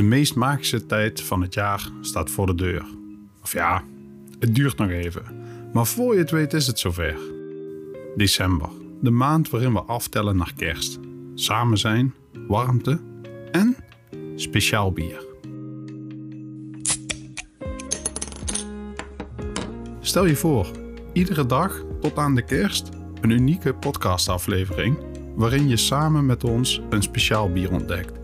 De meest magische tijd van het jaar staat voor de deur. Of ja, het duurt nog even. Maar voor je het weet is het zover. December, de maand waarin we aftellen naar kerst. Samen zijn, warmte en speciaal bier. Stel je voor, iedere dag tot aan de kerst een unieke podcastaflevering waarin je samen met ons een speciaal bier ontdekt.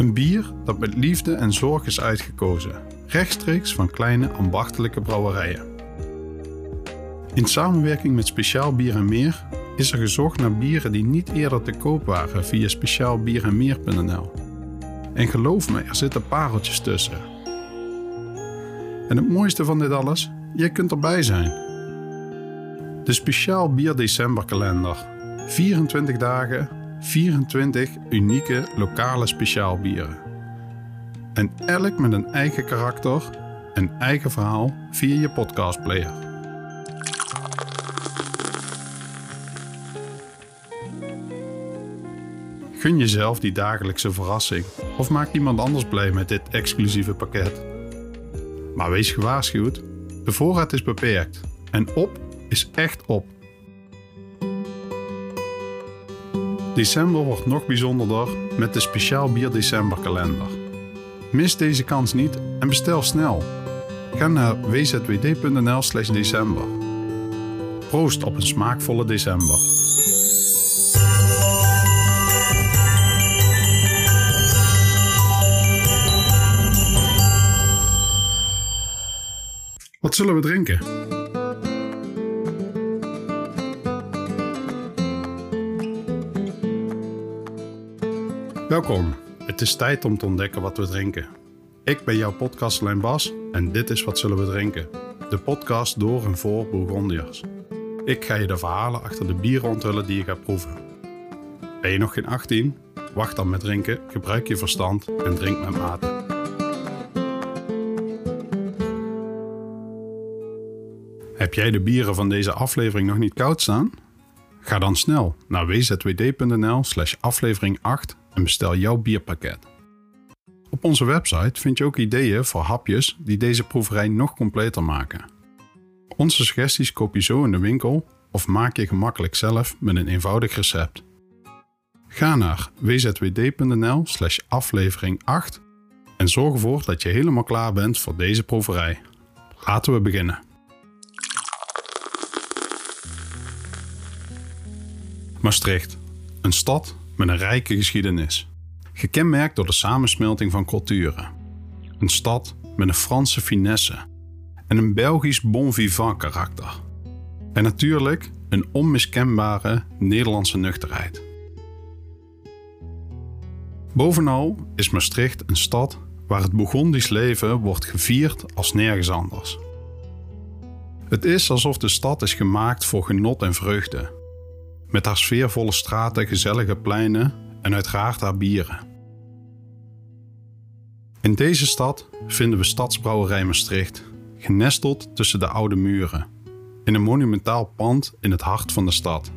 Een bier dat met liefde en zorg is uitgekozen, rechtstreeks van kleine ambachtelijke brouwerijen. In samenwerking met Speciaal Bier en Meer is er gezocht naar bieren die niet eerder te koop waren via speciaalbierenmeer.nl. En geloof me, er zitten pareltjes tussen. En het mooiste van dit alles, jij kunt erbij zijn. De Speciaal Bier Decemberkalender. 24 dagen, 24 unieke lokale speciaalbieren. En elk met een eigen karakter en eigen verhaal via je podcastplayer. Gun jezelf die dagelijkse verrassing of maak iemand anders blij met dit exclusieve pakket. Maar wees gewaarschuwd, de voorraad is beperkt en op is echt op. December wordt nog bijzonderder met de Speciaal Bier Decemberkalender. Mis deze kans niet en bestel snel. Ga naar wzwd.nl/slash december. Proost op een smaakvolle december. Wat zullen we drinken? Welkom. Het is tijd om te ontdekken wat we drinken. Ik ben jouw podcastlijn Bas en dit is Wat Zullen We Drinken? De podcast door en voor Bourgondiërs. Ik ga je de verhalen achter de bieren onthullen die je gaat proeven. Ben je nog geen 18? Wacht dan met drinken, gebruik je verstand en drink met mate. Heb jij de bieren van deze aflevering nog niet koud staan? Ga dan snel naar wzwd.nl slash aflevering 8 en bestel jouw bierpakket. Op onze website vind je ook ideeën voor hapjes die deze proeverij nog completer maken. Onze suggesties koop je zo in de winkel of maak je gemakkelijk zelf met een eenvoudig recept. Ga naar wzwd.nl slash aflevering 8 en zorg ervoor dat je helemaal klaar bent voor deze proeverij. Laten we beginnen. Maastricht, een stad met een rijke geschiedenis. Gekenmerkt door de samensmelting van culturen. Een stad met een Franse finesse en een Belgisch bon vivant karakter. En natuurlijk een onmiskenbare Nederlandse nuchterheid. Bovenal is Maastricht een stad waar het Bourgondisch leven wordt gevierd als nergens anders. Het is alsof de stad is gemaakt voor genot en vreugde met haar sfeervolle straten, gezellige pleinen en uiteraard haar bieren. In deze stad vinden we Stadsbrouwerij Maastricht, genesteld tussen de oude muren, in een monumentaal pand in het hart van de stad.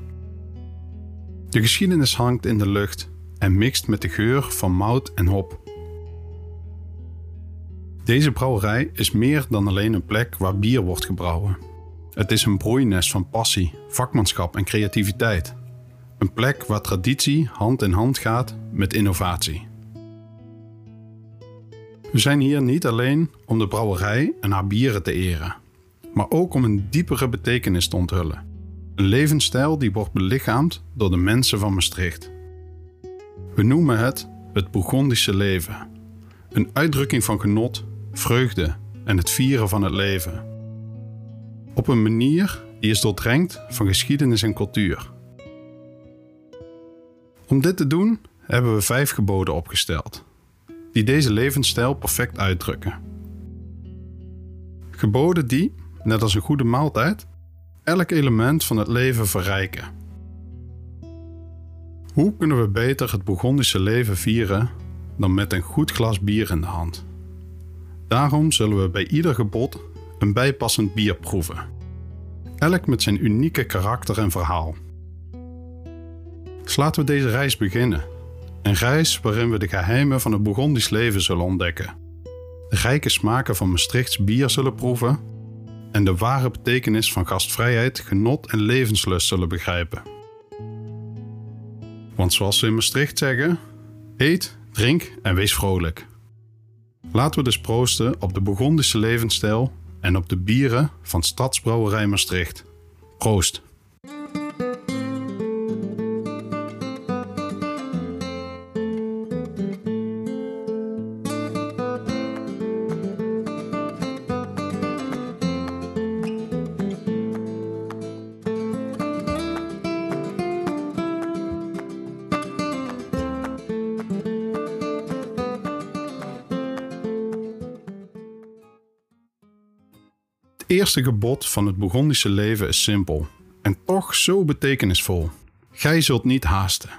De geschiedenis hangt in de lucht en mixt met de geur van mout en hop. Deze brouwerij is meer dan alleen een plek waar bier wordt gebrouwen. Het is een broeinest van passie, vakmanschap en creativiteit. Een plek waar traditie hand in hand gaat met innovatie. We zijn hier niet alleen om de brouwerij en haar bieren te eren, maar ook om een diepere betekenis te onthullen. Een levensstijl die wordt belichaamd door de mensen van Maastricht. We noemen het het Bourgondische leven. Een uitdrukking van genot, vreugde en het vieren van het leven. Op een manier die is doordrenkt van geschiedenis en cultuur. Om dit te doen hebben we vijf geboden opgesteld, die deze levensstijl perfect uitdrukken. Geboden die, net als een goede maaltijd, elk element van het leven verrijken. Hoe kunnen we beter het Bourgondische leven vieren dan met een goed glas bier in de hand? Daarom zullen we bij ieder gebod een bijpassend bier proeven. Elk met zijn unieke karakter en verhaal. Dus laten we deze reis beginnen. Een reis waarin we de geheimen van het Bourgondisch leven zullen ontdekken. De rijke smaken van Maastrichts bier zullen proeven en de ware betekenis van gastvrijheid, genot en levenslust zullen begrijpen. Want zoals ze in Maastricht zeggen: eet, drink en wees vrolijk. Laten we dus proosten op de Bourgondische levensstijl en op de bieren van Stadsbrouwerij Maastricht. Proost! Eerste gebod van het Bourgondische leven is simpel en toch zo betekenisvol. Gij zult niet haasten.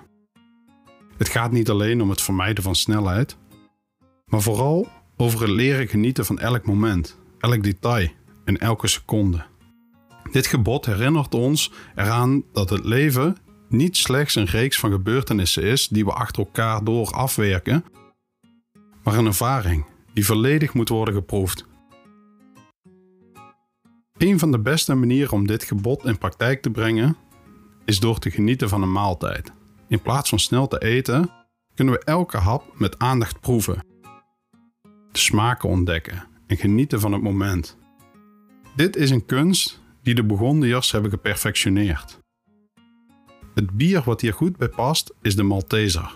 Het gaat niet alleen om het vermijden van snelheid, maar vooral over het leren genieten van elk moment, elk detail en elke seconde. Dit gebod herinnert ons eraan dat het leven niet slechts een reeks van gebeurtenissen is die we achter elkaar door afwerken, maar een ervaring die volledig moet worden geproefd. Een van de beste manieren om dit gebod in praktijk te brengen is door te genieten van een maaltijd. In plaats van snel te eten, kunnen we elke hap met aandacht proeven, de smaken ontdekken en genieten van het moment. Dit is een kunst die de Bourgondiërs hebben geperfectioneerd. Het bier wat hier goed bij past is de Malteser.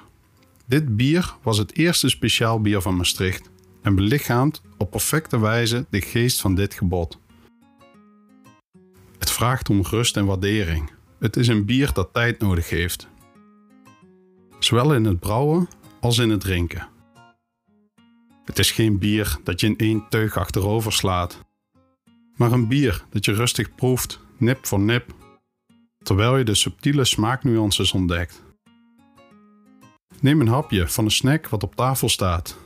Dit bier was het eerste speciaal bier van Maastricht en belichaamt op perfecte wijze de geest van dit gebod. Vraagt om rust en waardering. Het is een bier dat tijd nodig heeft. Zowel in het brouwen als in het drinken. Het is geen bier dat je in één teug achterover slaat, maar een bier dat je rustig proeft, nip voor nip, terwijl je de subtiele smaaknuances ontdekt. Neem een hapje van een snack wat op tafel staat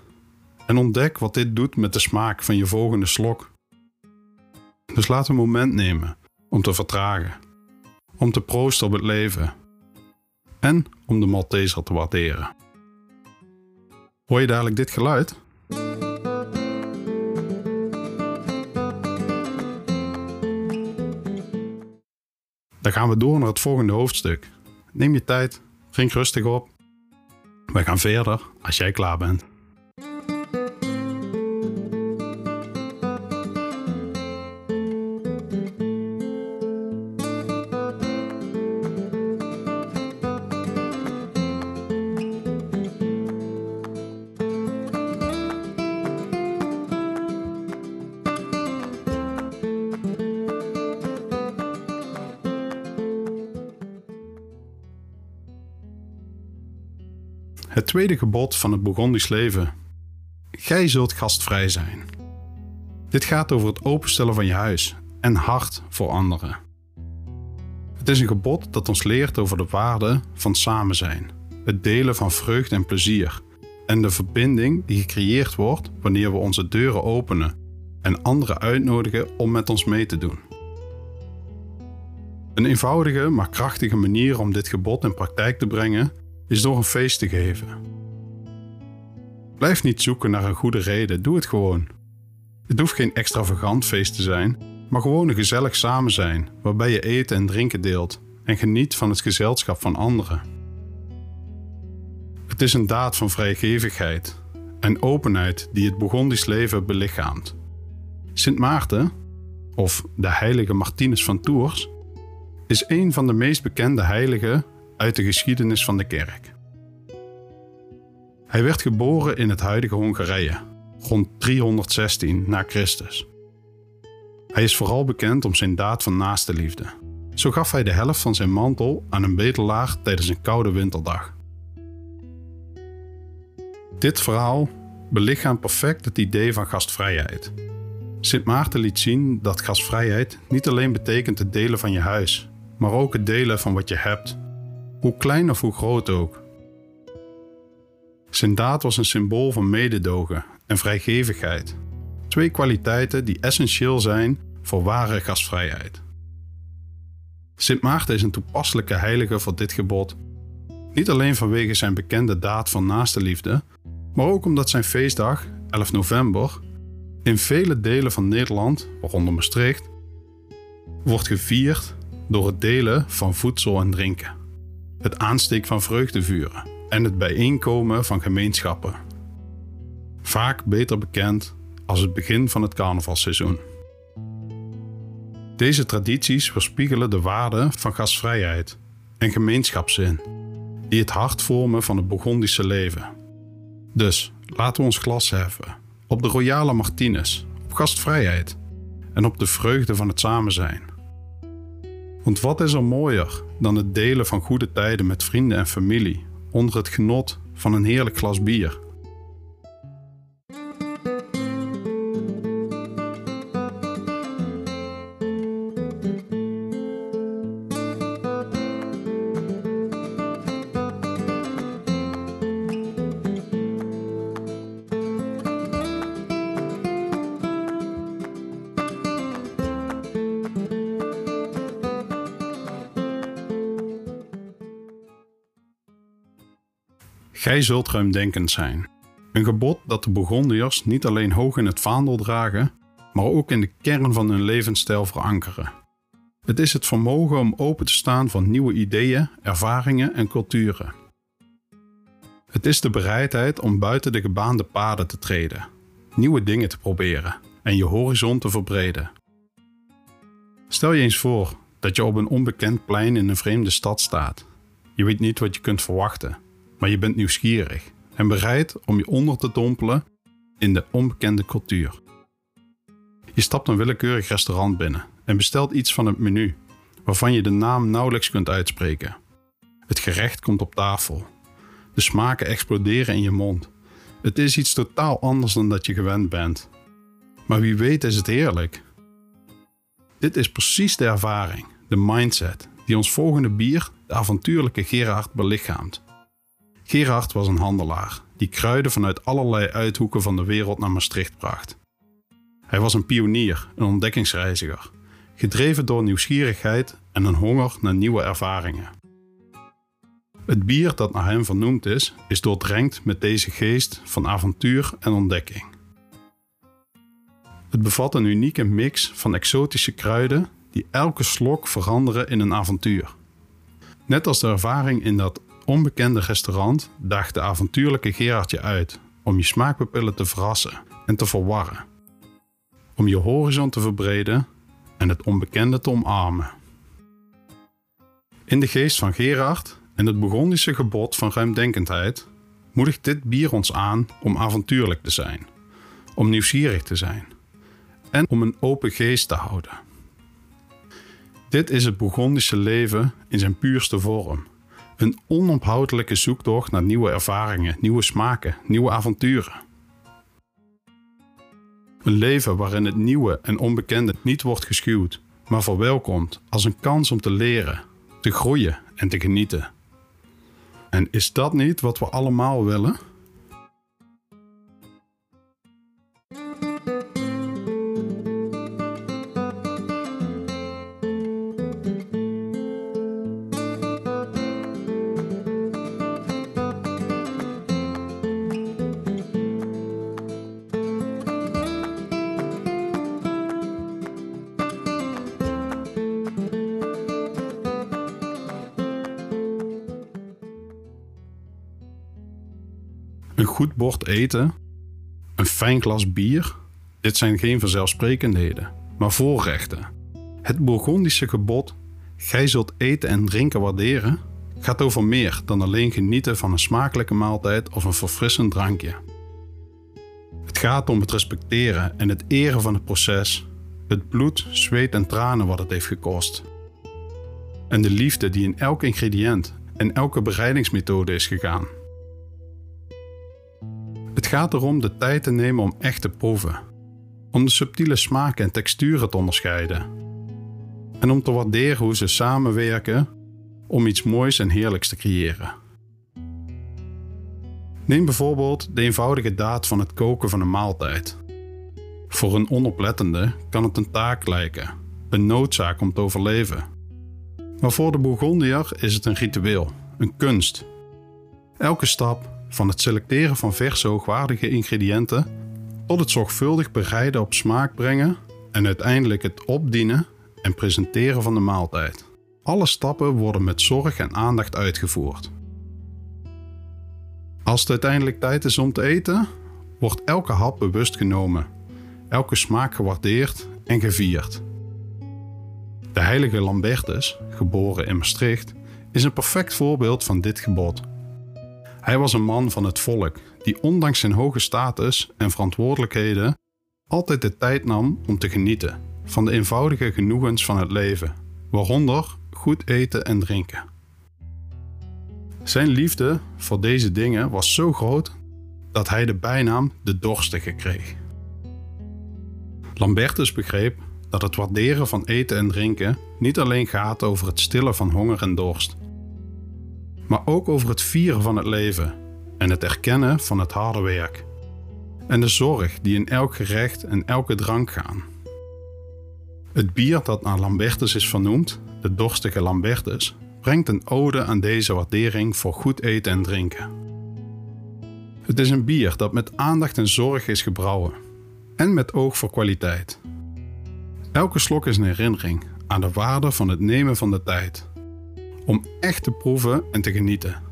en ontdek wat dit doet met de smaak van je volgende slok. Dus laat een moment nemen om te vertragen, om te proosten op het leven en om de Malteser te waarderen. Hoor je dadelijk dit geluid? Dan gaan we door naar het volgende hoofdstuk. Neem je tijd, drink rustig op. We gaan verder als jij klaar bent. Het tweede gebod van het Bourgondisch leven. Gij zult gastvrij zijn. Dit gaat over het openstellen van je huis en hart voor anderen. Het is een gebod dat ons leert over de waarde van samen zijn, het delen van vreugde en plezier en de verbinding die gecreëerd wordt wanneer we onze deuren openen en anderen uitnodigen om met ons mee te doen. Een eenvoudige maar krachtige manier om dit gebod in praktijk te brengen is door een feest te geven. Blijf niet zoeken naar een goede reden, doe het gewoon. Het hoeft geen extravagant feest te zijn, maar gewoon een gezellig samen zijn, waarbij je eten en drinken deelt en geniet van het gezelschap van anderen. Het is een daad van vrijgevigheid en openheid die het Bourgondisch leven belichaamt. Sint Maarten, of de heilige Martinus van Tours, is een van de meest bekende heiligen uit de geschiedenis van de kerk. Hij werd geboren in het huidige Hongarije, rond 316 na Christus. Hij is vooral bekend om zijn daad van naaste liefde. Zo gaf hij de helft van zijn mantel aan een bedelaar tijdens een koude winterdag. Dit verhaal belichaamt perfect het idee van gastvrijheid. Sint Maarten liet zien dat gastvrijheid niet alleen betekent het delen van je huis, maar ook het delen van wat je hebt hoe klein of hoe groot ook. Zijn daad was een symbool van mededogen en vrijgevigheid, twee kwaliteiten die essentieel zijn voor ware gastvrijheid. Sint Maarten is een toepasselijke heilige voor dit gebod, Niet alleen vanwege zijn bekende daad van naaste liefde, maar ook omdat zijn feestdag, 11 november, in vele delen van Nederland, waaronder Maastricht, wordt gevierd door het delen van voedsel en drinken, het aansteken van vreugdevuren en het bijeenkomen van gemeenschappen. Vaak beter bekend als het begin van het carnavalseizoen. Deze tradities weerspiegelen de waarde van gastvrijheid en gemeenschapszin, die het hart vormen van het Burgondische leven. Dus laten we ons glas heffen op de royale Martinez, op gastvrijheid en op de vreugde van het samen zijn. Want wat is er mooier dan het delen van goede tijden met vrienden en familie onder het genot van een heerlijk glas bier? Gij zult ruimdenkend zijn. Een gebod dat de Burgondiërs niet alleen hoog in het vaandel dragen, maar ook in de kern van hun levensstijl verankeren. Het is het vermogen om open te staan voor nieuwe ideeën, ervaringen en culturen. Het is de bereidheid om buiten de gebaande paden te treden, nieuwe dingen te proberen en je horizon te verbreden. Stel je eens voor dat je op een onbekend plein in een vreemde stad staat. Je weet niet wat je kunt verwachten maar je bent nieuwsgierig en bereid om je onder te dompelen in de onbekende cultuur. Je stapt een willekeurig restaurant binnen en bestelt iets van het menu, waarvan je de naam nauwelijks kunt uitspreken. Het gerecht komt op tafel. De smaken exploderen in je mond. Het is iets totaal anders dan dat je gewend bent. Maar wie weet is het heerlijk. Dit is precies de ervaring, de mindset, die ons volgende bier, de avontuurlijke Gerard, belichaamt. Gerard was een handelaar die kruiden vanuit allerlei uithoeken van de wereld naar Maastricht bracht. Hij was een pionier, een ontdekkingsreiziger, gedreven door nieuwsgierigheid en een honger naar nieuwe ervaringen. Het bier dat naar hem vernoemd is, is doordrenkt met deze geest van avontuur en ontdekking. Het bevat een unieke mix van exotische kruiden die elke slok veranderen in een avontuur. Net als de ervaring in dat onbekende restaurant daagt de avontuurlijke Gerard je uit om je smaakpapillen te verrassen en te verwarren. Om je horizon te verbreden en het onbekende te omarmen. In de geest van Gerard en het Burgondische gebod van ruimdenkendheid moedigt dit bier ons aan om avontuurlijk te zijn, om nieuwsgierig te zijn en om een open geest te houden. Dit is het Burgondische leven in zijn puurste vorm een onophoudelijke zoektocht naar nieuwe ervaringen, nieuwe smaken, nieuwe avonturen. Een leven waarin het nieuwe en onbekende niet wordt geschuwd, maar verwelkomd als een kans om te leren, te groeien en te genieten. En is dat niet wat we allemaal willen? Goed bord eten, een fijn glas bier. Dit zijn geen vanzelfsprekendheden, maar voorrechten. Het Bourgondische gebod, gij zult eten en drinken waarderen, gaat over meer dan alleen genieten van een smakelijke maaltijd of een verfrissend drankje. Het gaat om het respecteren en het eren van het proces, het bloed, zweet en tranen wat het heeft gekost. En de liefde die in elk ingrediënt en elke bereidingsmethode is gegaan. Gaat erom de tijd te nemen om echt te proeven, om de subtiele smaken en texturen te onderscheiden en om te waarderen hoe ze samenwerken om iets moois en heerlijks te creëren. Neem bijvoorbeeld de eenvoudige daad van het koken van een maaltijd. Voor een onoplettende kan het een taak lijken, een noodzaak om te overleven. Maar voor de Bourgondier is het een ritueel, een kunst Elke stap, van het selecteren van verse hoogwaardige ingrediënten tot het zorgvuldig bereiden op smaak brengen en uiteindelijk het opdienen en presenteren van de maaltijd. Alle stappen worden met zorg en aandacht uitgevoerd. Als het uiteindelijk tijd is om te eten, wordt elke hap bewust genomen, elke smaak gewaardeerd en gevierd. De heilige Lambertus, geboren in Maastricht, is een perfect voorbeeld van dit gebod. Hij was een man van het volk die ondanks zijn hoge status en verantwoordelijkheden altijd de tijd nam om te genieten van de eenvoudige genoegens van het leven, waaronder goed eten en drinken. Zijn liefde voor deze dingen was zo groot dat hij de bijnaam de dorstige kreeg. Lambertus begreep dat het waarderen van eten en drinken niet alleen gaat over het stillen van honger en dorst, maar ook over het vieren van het leven en het erkennen van het harde werk en de zorg die in elk gerecht en elke drank gaan. Het bier dat naar Lambertus is vernoemd, de dorstige Lambertus, brengt een ode aan deze waardering voor goed eten en drinken. Het is een bier dat met aandacht en zorg is gebrouwen en met oog voor kwaliteit. Elke slok is een herinnering aan de waarde van het nemen van de tijd om echt te proeven en te genieten.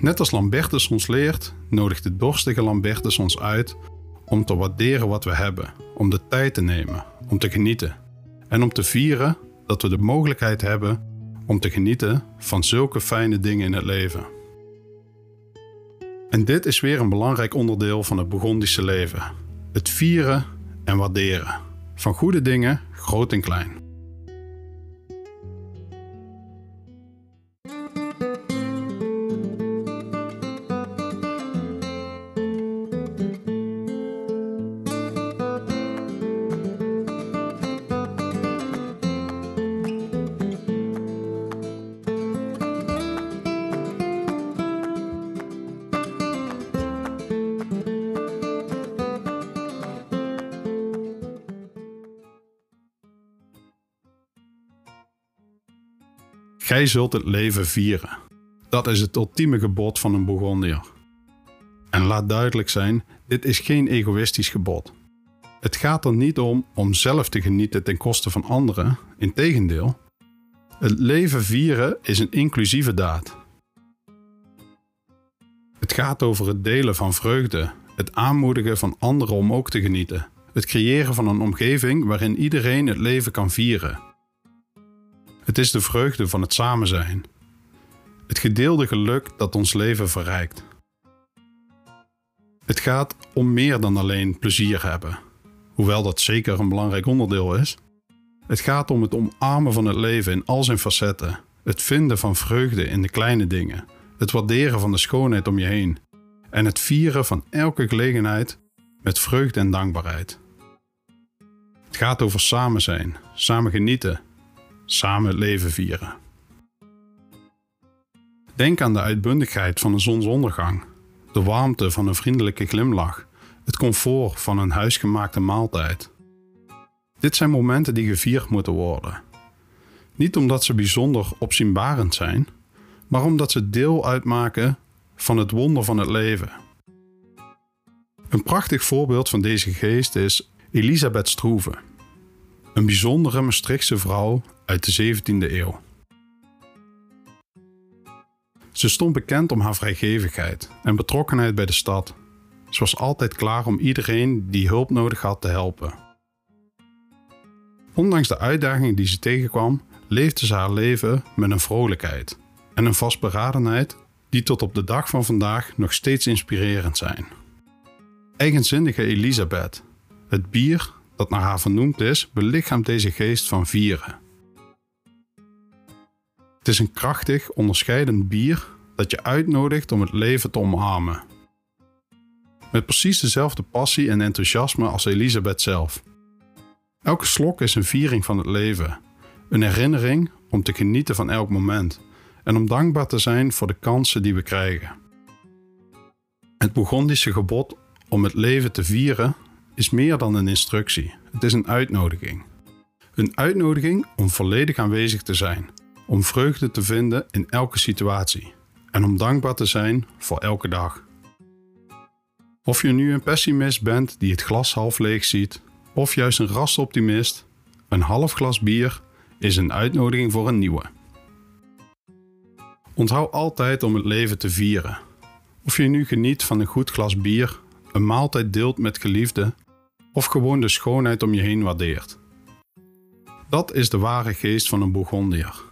Net als Lambertus ons leert, nodigt de dorstige Lambertus ons uit om te waarderen wat we hebben, om de tijd te nemen, om te genieten en om te vieren dat we de mogelijkheid hebben om te genieten van zulke fijne dingen in het leven. En dit is weer een belangrijk onderdeel van het Burgondische leven: het vieren en waarderen van goede dingen, groot en klein. Zult het leven vieren. Dat is het ultieme gebod van een Bourgondier. En laat duidelijk zijn, dit is geen egoïstisch gebod. Het gaat er niet om om zelf te genieten ten koste van anderen, integendeel. Het leven vieren is een inclusieve daad. Het gaat over het delen van vreugde, het aanmoedigen van anderen om ook te genieten, het creëren van een omgeving waarin iedereen het leven kan vieren het is de vreugde van het samen zijn. Het gedeelde geluk dat ons leven verrijkt. Het gaat om meer dan alleen plezier hebben, hoewel dat zeker een belangrijk onderdeel is. Het gaat om het omarmen van het leven in al zijn facetten, het vinden van vreugde in de kleine dingen, het waarderen van de schoonheid om je heen en het vieren van elke gelegenheid met vreugde en dankbaarheid. Het gaat over samen zijn, samen genieten samen het leven vieren. Denk aan de uitbundigheid van een zonsondergang, de warmte van een vriendelijke glimlach, het comfort van een huisgemaakte maaltijd. Dit zijn momenten die gevierd moeten worden. Niet omdat ze bijzonder opzienbarend zijn, maar omdat ze deel uitmaken van het wonder van het leven. Een prachtig voorbeeld van deze geest is Elisabeth Stroeve, een bijzondere Maastrichtse vrouw uit de 17e eeuw. Ze stond bekend om haar vrijgevigheid en betrokkenheid bij de stad. Ze was altijd klaar om iedereen die hulp nodig had te helpen. Ondanks de uitdagingen die ze tegenkwam, leefde ze haar leven met een vrolijkheid en een vastberadenheid die tot op de dag van vandaag nog steeds inspirerend zijn. Eigenzinnige Elisabeth, het bier dat naar haar vernoemd is, belichaamt deze geest van vieren. Het is een krachtig, onderscheidend bier dat je uitnodigt om het leven te omarmen. Met precies dezelfde passie en enthousiasme als Elisabeth zelf. Elke slok is een viering van het leven, een herinnering om te genieten van elk moment en om dankbaar te zijn voor de kansen die we krijgen. Het Bourgondische gebod om het leven te vieren is meer dan een instructie, het is een uitnodiging. Een uitnodiging om volledig aanwezig te zijn om vreugde te vinden in elke situatie en om dankbaar te zijn voor elke dag. Of je nu een pessimist bent die het glas half leeg ziet, of juist een rastoptimist, een half glas bier is een uitnodiging voor een nieuwe. Onthoud altijd om het leven te vieren. Of je nu geniet van een goed glas bier, een maaltijd deelt met geliefden, of gewoon de schoonheid om je heen waardeert. Dat is de ware geest van een Bourgondier.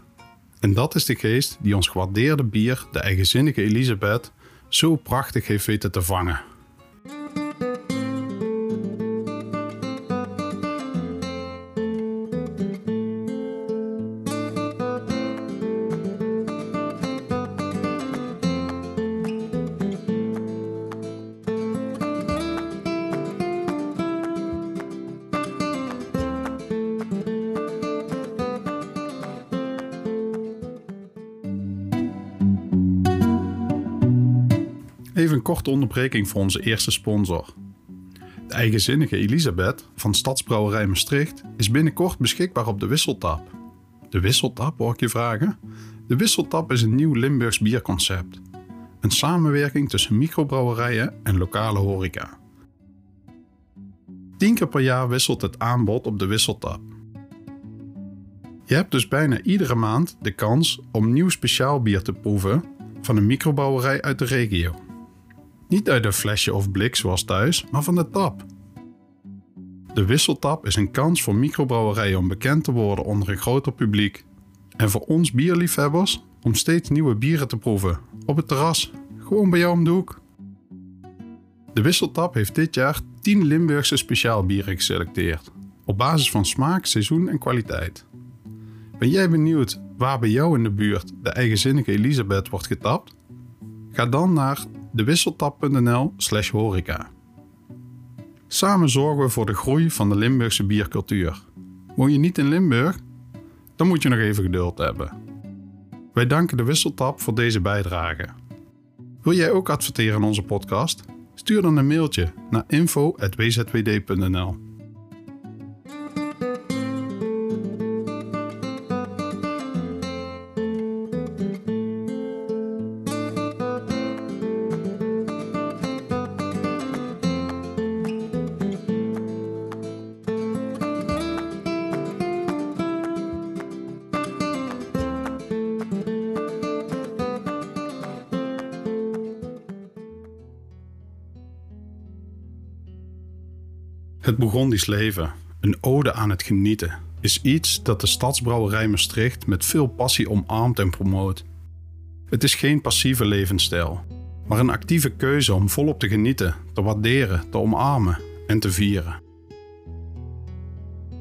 En dat is de geest die ons gewaardeerde bier, de eigenzinnige Elisabeth, zo prachtig heeft weten te vangen. Even een korte onderbreking voor onze eerste sponsor. De eigenzinnige Elisabeth van Stadsbrouwerij Maastricht is binnenkort beschikbaar op de Wisseltap. De Wisseltap, hoor ik je vragen? De Wisseltap is een nieuw Limburgs bierconcept. Een samenwerking tussen microbrouwerijen en lokale horeca. Tien keer per jaar wisselt het aanbod op de Wisseltap. Je hebt dus bijna iedere maand de kans om nieuw speciaal bier te proeven van een microbrouwerij uit de regio. Niet uit een flesje of blik zoals thuis, maar van de tap. De wisseltap is een kans voor microbrouwerijen om bekend te worden onder een groter publiek. En voor ons bierliefhebbers om steeds nieuwe bieren te proeven. Op het terras, gewoon bij jou om de hoek. De wisseltap heeft dit jaar 10 Limburgse speciaalbieren geselecteerd. Op basis van smaak, seizoen en kwaliteit. Ben jij benieuwd waar bij jou in de buurt de eigenzinnige Elisabeth wordt getapt? Ga dan naar dewisseltap.nl slash horeca. Samen zorgen we voor de groei van de Limburgse biercultuur. Woon je niet in Limburg? Dan moet je nog even geduld hebben. Wij danken de Wisseltap voor deze bijdrage. Wil jij ook adverteren in onze podcast? Stuur dan een mailtje naar info.wzwd.nl. Het Bourgondisch leven, een ode aan het genieten, is iets dat de Stadsbrouwerij Maastricht met veel passie omarmt en promoot. Het is geen passieve levensstijl, maar een actieve keuze om volop te genieten, te waarderen, te omarmen en te vieren.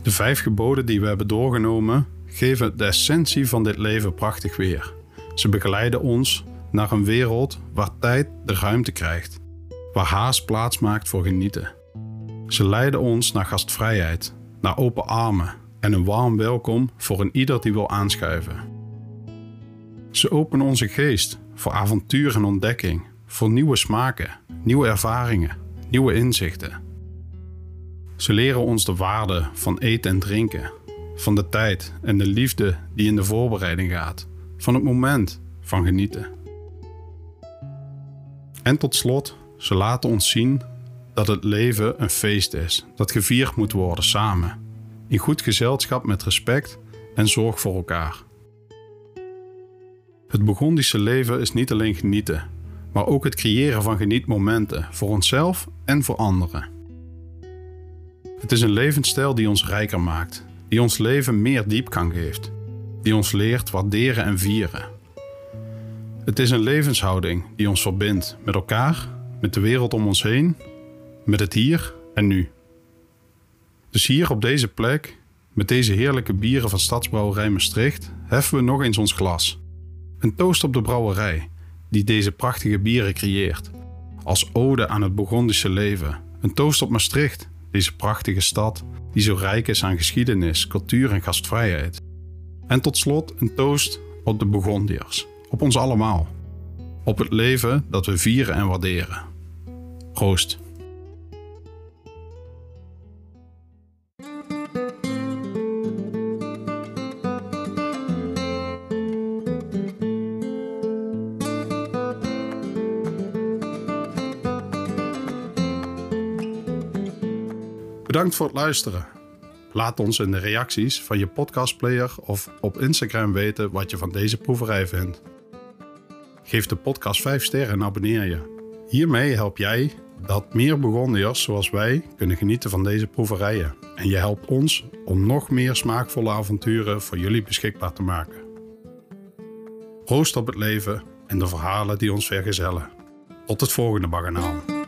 De vijf geboden die we hebben doorgenomen geven de essentie van dit leven prachtig weer. Ze begeleiden ons naar een wereld waar tijd de ruimte krijgt, waar haast plaats maakt voor genieten. Ze leiden ons naar gastvrijheid, naar open armen en een warm welkom voor een ieder die wil aanschuiven. Ze openen onze geest voor avontuur en ontdekking, voor nieuwe smaken, nieuwe ervaringen, nieuwe inzichten. Ze leren ons de waarde van eten en drinken, van de tijd en de liefde die in de voorbereiding gaat, van het moment van genieten. En tot slot, ze laten ons zien dat het leven een feest is, dat gevierd moet worden samen, in goed gezelschap met respect en zorg voor elkaar. Het Burgondische leven is niet alleen genieten, maar ook het creëren van genietmomenten voor onszelf en voor anderen. Het is een levensstijl die ons rijker maakt, die ons leven meer diepgang geeft, die ons leert waarderen en vieren. Het is een levenshouding die ons verbindt met elkaar, met de wereld om ons heen met het hier en nu. Dus hier op deze plek, met deze heerlijke bieren van Stadsbrouwerij Maastricht, heffen we nog eens ons glas. Een toast op de brouwerij, die deze prachtige bieren creëert. Als ode aan het Burgondische leven. Een toast op Maastricht, deze prachtige stad, die zo rijk is aan geschiedenis, cultuur en gastvrijheid. En tot slot een toast op de Burgondiërs, op ons allemaal. Op het leven dat we vieren en waarderen. Proost. Bedankt voor het luisteren. Laat ons in de reacties van je podcastplayer of op Instagram weten wat je van deze proeverij vindt. Geef de podcast 5 sterren en abonneer je. Hiermee help jij dat meer Burgondiërs zoals wij kunnen genieten van deze proeverijen. En je helpt ons om nog meer smaakvolle avonturen voor jullie beschikbaar te maken. Proost op het leven en de verhalen die ons vergezellen. Tot het volgende baganaal.